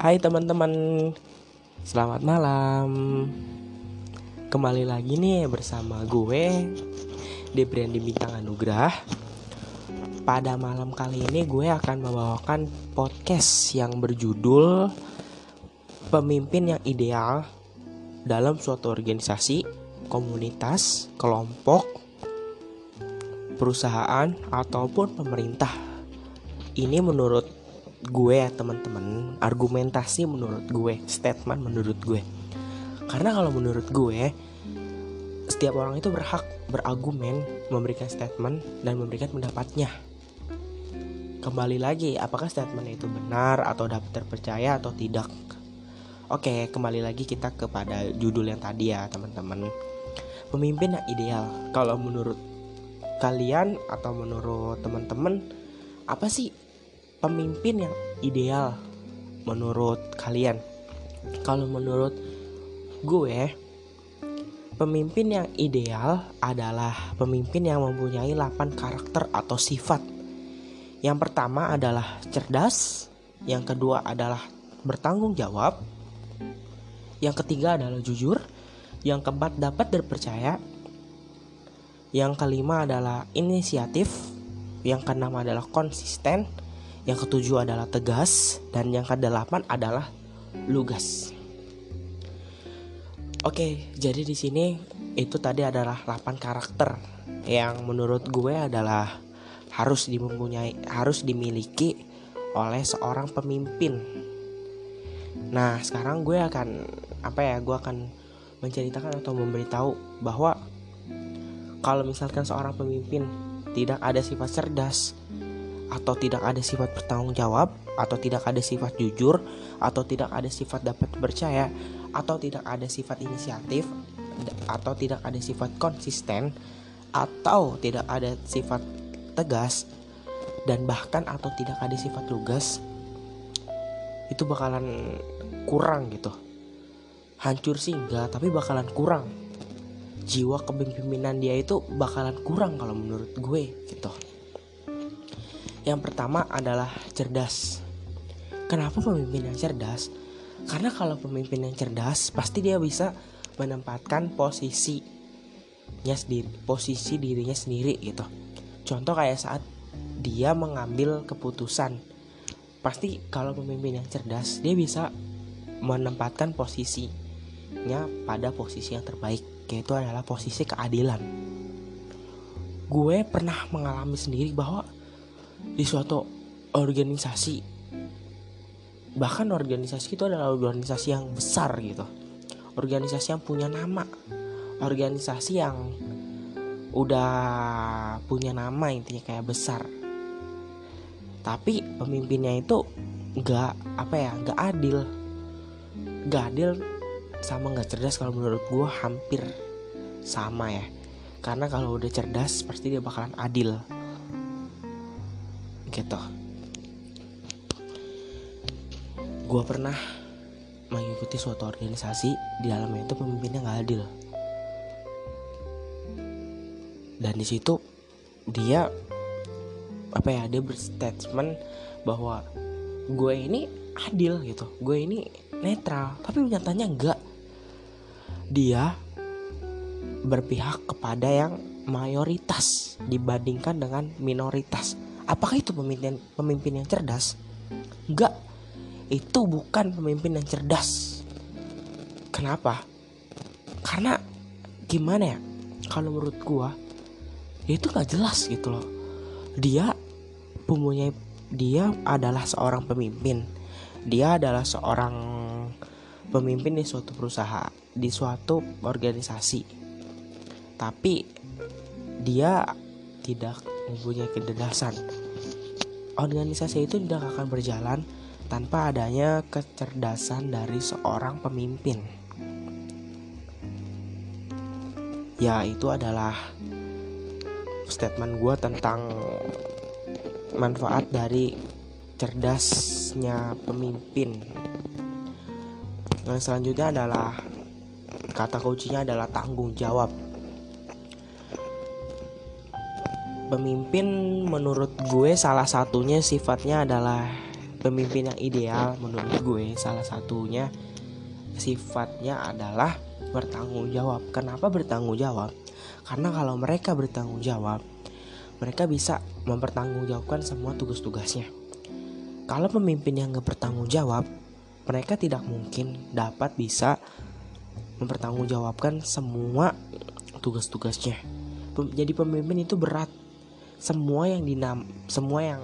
Hai teman-teman, selamat malam. Kembali lagi nih bersama gue Debriandi Bintang Anugrah. Pada malam kali ini gue akan membawakan podcast yang berjudul Pemimpin yang Ideal dalam suatu organisasi, komunitas, kelompok, perusahaan ataupun pemerintah. Ini menurut gue ya teman-teman, argumentasi menurut gue, statement menurut gue. Karena kalau menurut gue, setiap orang itu berhak berargumen, memberikan statement dan memberikan pendapatnya. Kembali lagi, apakah statement itu benar atau dapat terpercaya atau tidak? Oke, kembali lagi kita kepada judul yang tadi ya, teman-teman. Pemimpin yang ideal. Kalau menurut kalian atau menurut teman-teman, apa sih pemimpin yang ideal menurut kalian? Kalau menurut gue, pemimpin yang ideal adalah pemimpin yang mempunyai 8 karakter atau sifat. Yang pertama adalah cerdas, yang kedua adalah bertanggung jawab, yang ketiga adalah jujur, yang keempat dapat dipercaya, yang kelima adalah inisiatif, yang keenam adalah konsisten, yang ketujuh adalah tegas, dan yang kedelapan adalah lugas. Oke, jadi di sini itu tadi adalah 8 karakter yang menurut gue adalah harus dimpunyai harus dimiliki oleh seorang pemimpin. Nah, sekarang gue akan apa ya? Gue akan menceritakan atau memberitahu bahwa kalau misalkan seorang pemimpin tidak ada sifat cerdas atau tidak ada sifat bertanggung jawab atau tidak ada sifat jujur atau tidak ada sifat dapat percaya atau tidak ada sifat inisiatif atau tidak ada sifat konsisten atau tidak ada sifat tegas dan bahkan atau tidak ada sifat lugas itu bakalan kurang gitu. Hancur sih enggak tapi bakalan kurang. Jiwa kepemimpinan dia itu bakalan kurang kalau menurut gue gitu yang pertama adalah cerdas. Kenapa pemimpin yang cerdas? Karena kalau pemimpin yang cerdas pasti dia bisa menempatkan posisinya sendiri posisi dirinya sendiri gitu. Contoh kayak saat dia mengambil keputusan. Pasti kalau pemimpin yang cerdas dia bisa menempatkan posisinya pada posisi yang terbaik yaitu adalah posisi keadilan. Gue pernah mengalami sendiri bahwa di suatu organisasi. Bahkan organisasi itu adalah organisasi yang besar gitu. Organisasi yang punya nama. Organisasi yang udah punya nama intinya kayak besar. Tapi pemimpinnya itu nggak apa ya nggak adil. Nggak adil sama nggak cerdas kalau menurut gue hampir sama ya. Karena kalau udah cerdas pasti dia bakalan adil gitu. Gue pernah mengikuti suatu organisasi di dalamnya itu pemimpinnya nggak adil. Dan di situ dia apa ya dia berstatement bahwa gue ini adil gitu. Gue ini netral tapi nyatanya enggak dia berpihak kepada yang mayoritas dibandingkan dengan minoritas apakah itu pemimpin pemimpin yang cerdas? Enggak. Itu bukan pemimpin yang cerdas. Kenapa? Karena gimana ya? Kalau menurut gua ya itu nggak jelas gitu loh. Dia mempunyai dia adalah seorang pemimpin. Dia adalah seorang pemimpin di suatu perusahaan di suatu organisasi. Tapi dia tidak mempunyai kecerdasan organisasi itu tidak akan berjalan tanpa adanya kecerdasan dari seorang pemimpin ya itu adalah statement gue tentang manfaat dari cerdasnya pemimpin. Yang selanjutnya adalah kata kuncinya adalah tanggung jawab. Pemimpin menurut gue salah satunya sifatnya adalah pemimpin yang ideal menurut gue salah satunya sifatnya adalah bertanggung jawab. Kenapa bertanggung jawab? Karena kalau mereka bertanggung jawab, mereka bisa mempertanggungjawabkan semua tugas-tugasnya. Kalau pemimpin yang gak bertanggung jawab, mereka tidak mungkin dapat bisa mempertanggungjawabkan semua tugas-tugasnya. Jadi pemimpin itu berat. Semua yang dinam, semua yang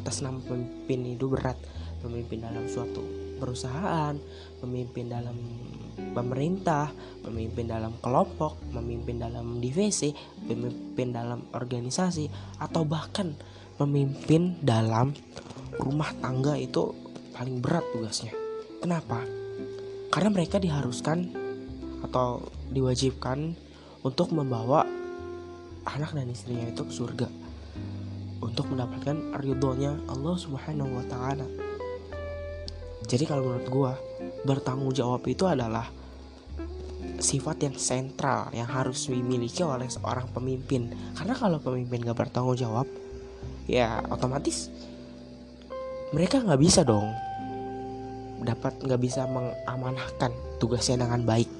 atas nama pemimpin itu berat. Pemimpin dalam suatu perusahaan, pemimpin dalam pemerintah, pemimpin dalam kelompok, memimpin dalam divisi, pemimpin dalam organisasi, atau bahkan pemimpin dalam rumah tangga itu paling berat tugasnya. Kenapa? Karena mereka diharuskan atau diwajibkan untuk membawa anak dan istrinya itu ke surga untuk mendapatkan ridhonya Allah Subhanahu wa taala. Jadi kalau menurut gua bertanggung jawab itu adalah sifat yang sentral yang harus dimiliki oleh seorang pemimpin. Karena kalau pemimpin gak bertanggung jawab, ya otomatis mereka nggak bisa dong dapat nggak bisa mengamanahkan tugasnya dengan baik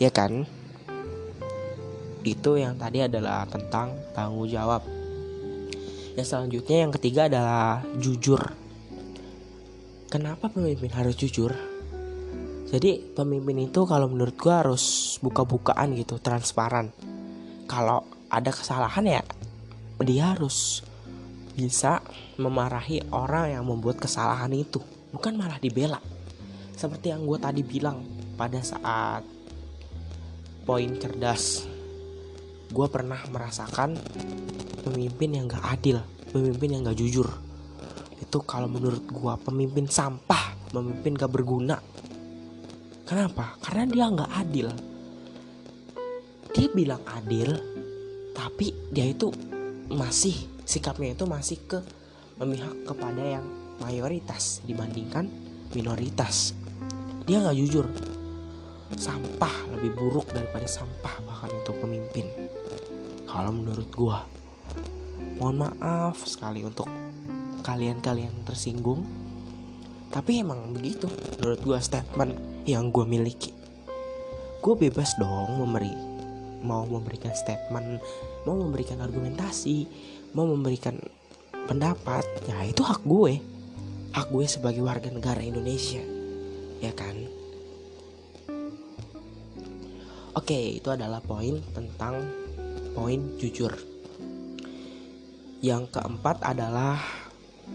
ya kan itu yang tadi adalah tentang tanggung jawab. Yang selanjutnya yang ketiga adalah jujur. Kenapa pemimpin harus jujur? Jadi pemimpin itu kalau menurut gua harus buka-bukaan gitu transparan. Kalau ada kesalahan ya dia harus bisa memarahi orang yang membuat kesalahan itu. Bukan malah dibela. Seperti yang gue tadi bilang pada saat poin cerdas gue pernah merasakan pemimpin yang gak adil pemimpin yang gak jujur. Itu kalau menurut gue pemimpin sampah pemimpin gak berguna. Kenapa? Karena dia gak adil. Dia bilang adil tapi dia itu masih sikapnya itu masih ke memihak kepada yang mayoritas dibandingkan minoritas. Dia nggak jujur sampah lebih buruk daripada sampah bahkan untuk pemimpin kalau menurut gua mohon maaf sekali untuk kalian-kalian tersinggung tapi emang begitu menurut gua statement yang gua miliki. Gue bebas dong memberi mau memberikan statement mau memberikan argumentasi mau memberikan pendapat ya itu hak gue. Hak gue sebagai warga negara Indonesia ya kan oke itu adalah poin tentang poin jujur yang keempat adalah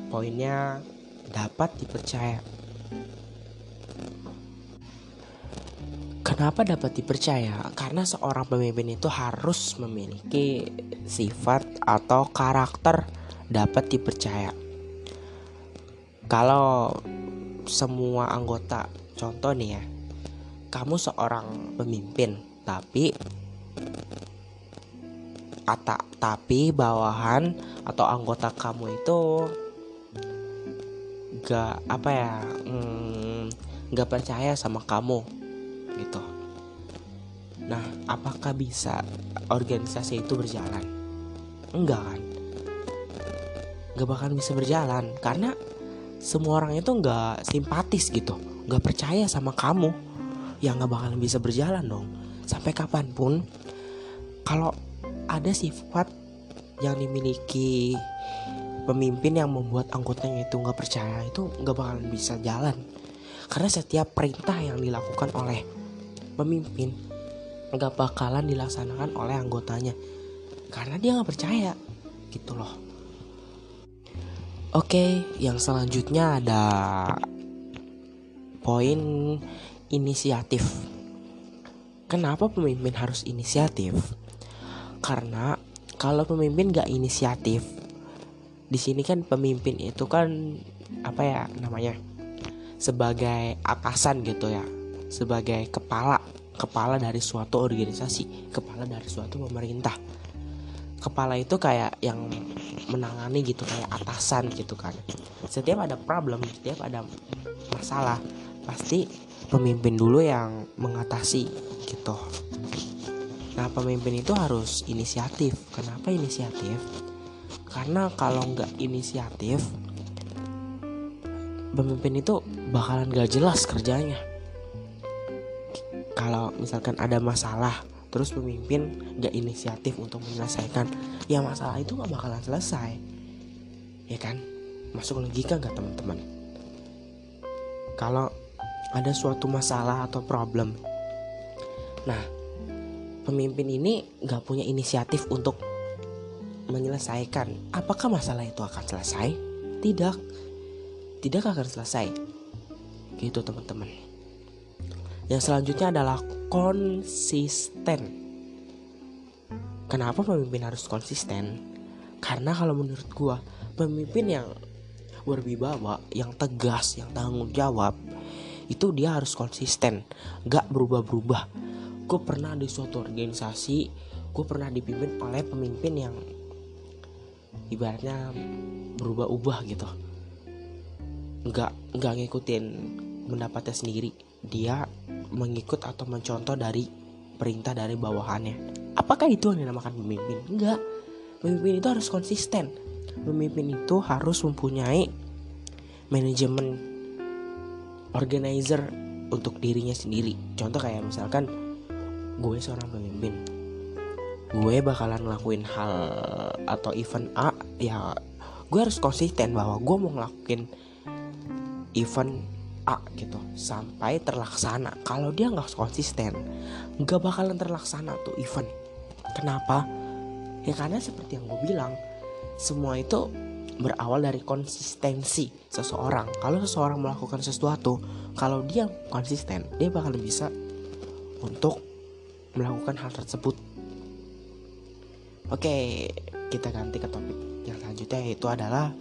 poinnya dapat dipercaya Kenapa dapat dipercaya? Karena seorang pemimpin itu harus memiliki sifat atau karakter dapat dipercaya. Kalau semua anggota, contoh nih ya, kamu seorang pemimpin, tapi ata, tapi bawahan atau anggota kamu itu gak apa ya, hmm, gak percaya sama kamu gitu. Nah, apakah bisa organisasi itu berjalan? Enggak kan? Gak bakal bisa berjalan karena semua orang itu nggak simpatis gitu, nggak percaya sama kamu, yang nggak bakal bisa berjalan dong. Sampai kapan pun, kalau ada sifat yang dimiliki pemimpin yang membuat anggotanya itu nggak percaya itu nggak bakalan bisa jalan. Karena setiap perintah yang dilakukan oleh pemimpin nggak bakalan dilaksanakan oleh anggotanya. Karena dia nggak percaya gitu loh. Oke yang selanjutnya ada poin inisiatif kenapa pemimpin harus inisiatif? Karena kalau pemimpin gak inisiatif di sini kan pemimpin itu kan apa ya namanya sebagai atasan gitu ya sebagai kepala kepala dari suatu organisasi kepala dari suatu pemerintah. Kepala itu kayak yang menangani gitu kayak atasan gitu kan. Setiap ada problem setiap ada masalah pasti pemimpin dulu yang mengatasi gitu. Nah pemimpin itu harus inisiatif. Kenapa inisiatif? Karena kalau nggak inisiatif pemimpin itu bakalan gak jelas kerjanya. Kalau misalkan ada masalah terus pemimpin gak inisiatif untuk menyelesaikan ya masalah itu gak bakalan selesai. Ya kan? Masuk logika gak teman-teman? Kalau ada suatu masalah atau problem. Nah pemimpin ini gak punya inisiatif untuk menyelesaikan. Apakah masalah itu akan selesai? Tidak. Tidak akan selesai. Gitu teman-teman. Yang selanjutnya adalah konsisten. Kenapa pemimpin harus konsisten? Karena kalau menurut gua pemimpin yang berwibawa yang tegas yang tanggung jawab itu dia harus konsisten gak berubah-berubah. Gue pernah di suatu organisasi gue pernah dipimpin oleh pemimpin yang ibaratnya berubah-ubah gitu. Nggak nggak ngikutin pendapatnya sendiri. Dia mengikut atau mencontoh dari perintah dari bawahannya. Apakah itu yang dinamakan pemimpin? Enggak pemimpin itu harus konsisten. Pemimpin itu harus mempunyai manajemen organizer untuk dirinya sendiri. Contoh kayak misalkan gue seorang pemimpin. Gue bakalan ngelakuin hal atau event A ya gue harus konsisten bahwa gue mau ngelakuin event A gitu sampai terlaksana. Kalau dia nggak konsisten nggak bakalan terlaksana tuh event. Kenapa? Ya karena seperti yang gue bilang semua itu berawal dari konsistensi seseorang kalau seseorang melakukan sesuatu kalau dia konsisten dia bakalan bisa untuk melakukan hal tersebut oke kita ganti ke topik yang selanjutnya yaitu adalah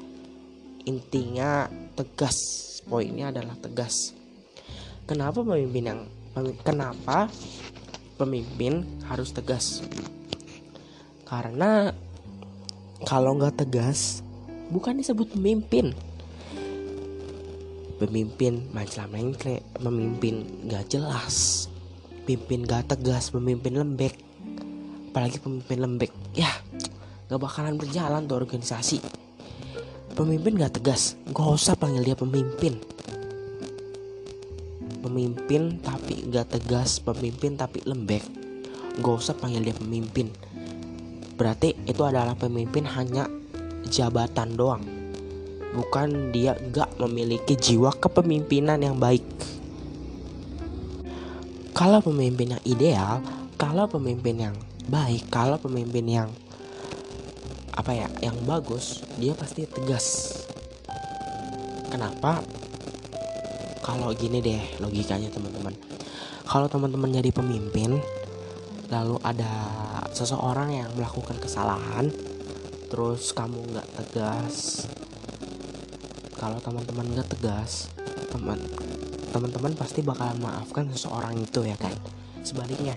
intinya tegas poinnya adalah tegas. Kenapa pemimpin yang kenapa pemimpin harus tegas? Karena kalau nggak tegas bukan disebut pemimpin. Pemimpin macam mengkle, pemimpin nggak jelas, pemimpin gak tegas, pemimpin lembek, apalagi pemimpin lembek, ya nggak bakalan berjalan tuh organisasi Pemimpin gak tegas, gak usah panggil dia pemimpin. Pemimpin tapi gak tegas, pemimpin tapi lembek. Gak usah panggil dia pemimpin. Berarti itu adalah pemimpin hanya jabatan doang. Bukan dia gak memiliki jiwa kepemimpinan yang baik. Kalau pemimpin yang ideal, kalau pemimpin yang baik, kalau pemimpin yang apa ya yang bagus dia pasti tegas kenapa kalau gini deh logikanya teman-teman kalau teman-teman jadi pemimpin lalu ada seseorang yang melakukan kesalahan terus kamu nggak tegas. Kalau teman-teman nggak tegas teman teman-teman pasti bakalan maafkan seseorang itu ya kan? Sebaliknya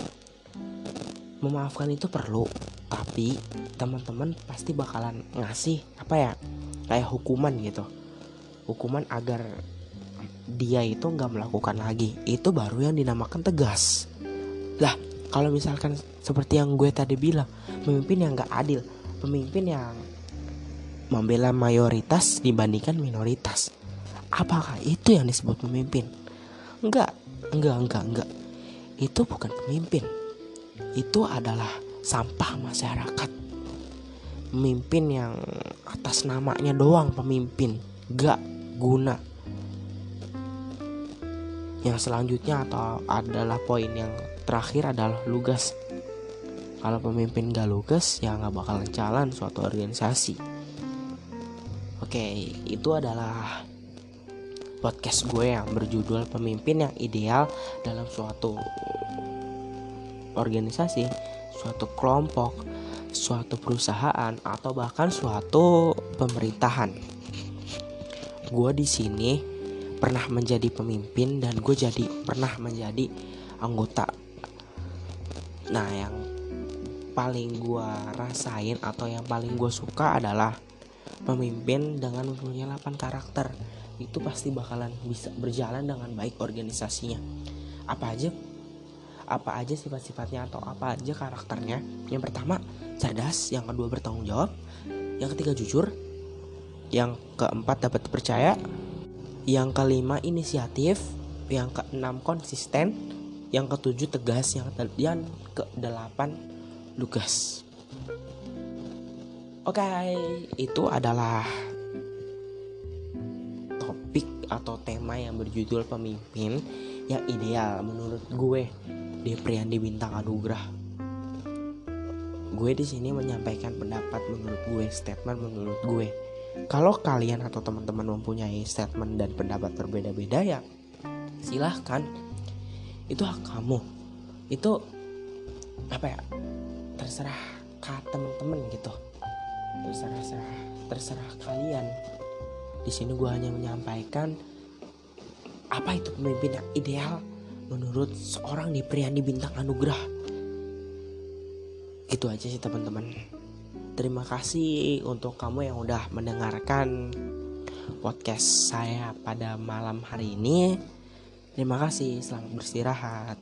memaafkan itu perlu tapi teman-teman pasti bakalan ngasih apa ya kayak hukuman gitu. Hukuman agar dia itu nggak melakukan lagi. Itu baru yang dinamakan tegas. Lah kalau misalkan seperti yang gue tadi bilang pemimpin yang nggak adil pemimpin yang membela mayoritas dibandingkan minoritas. Apakah itu yang disebut pemimpin? Enggak enggak enggak enggak. Itu bukan pemimpin. Itu adalah sampah masyarakat. Pemimpin yang atas namanya doang pemimpin. Gak guna. Yang selanjutnya atau adalah poin yang terakhir adalah lugas kalau pemimpin gak lugas ya nggak bakalan jalan suatu organisasi oke itu adalah podcast gue yang berjudul pemimpin yang ideal dalam suatu organisasi suatu kelompok, suatu perusahaan, atau bahkan suatu pemerintahan. Gue di sini pernah menjadi pemimpin dan gue jadi pernah menjadi anggota. Nah, yang paling gue rasain atau yang paling gue suka adalah pemimpin dengan mempunyai 8 karakter. Itu pasti bakalan bisa berjalan dengan baik organisasinya. Apa aja? Apa aja sifat-sifatnya atau apa aja karakternya? Yang pertama cerdas. Yang kedua bertanggung jawab. Yang ketiga jujur. Yang keempat dapat dipercaya yang kelima inisiatif. Yang keenam konsisten. Yang ketujuh tegas. Yang yang kedelapan lugas. Oke itu adalah topik atau tema yang berjudul pemimpin yang ideal. Menurut gue di Priandi Bintang Anugrah gue di sini menyampaikan pendapat menurut gue statement menurut gue. Kalau kalian atau teman-teman mempunyai statement dan pendapat berbeda-beda ya silahkan. Itu hak kamu. Itu apa ya terserah ke teman-teman gitu. Terserah terserah terserah kalian. Di sini gue hanya menyampaikan apa itu pemimpin yang ideal menurut seorang di Priandi Bintang Anugrah itu aja sih teman-teman. Terima kasih untuk kamu yang udah mendengarkan podcast saya pada malam hari ini. Terima kasih, selamat beristirahat.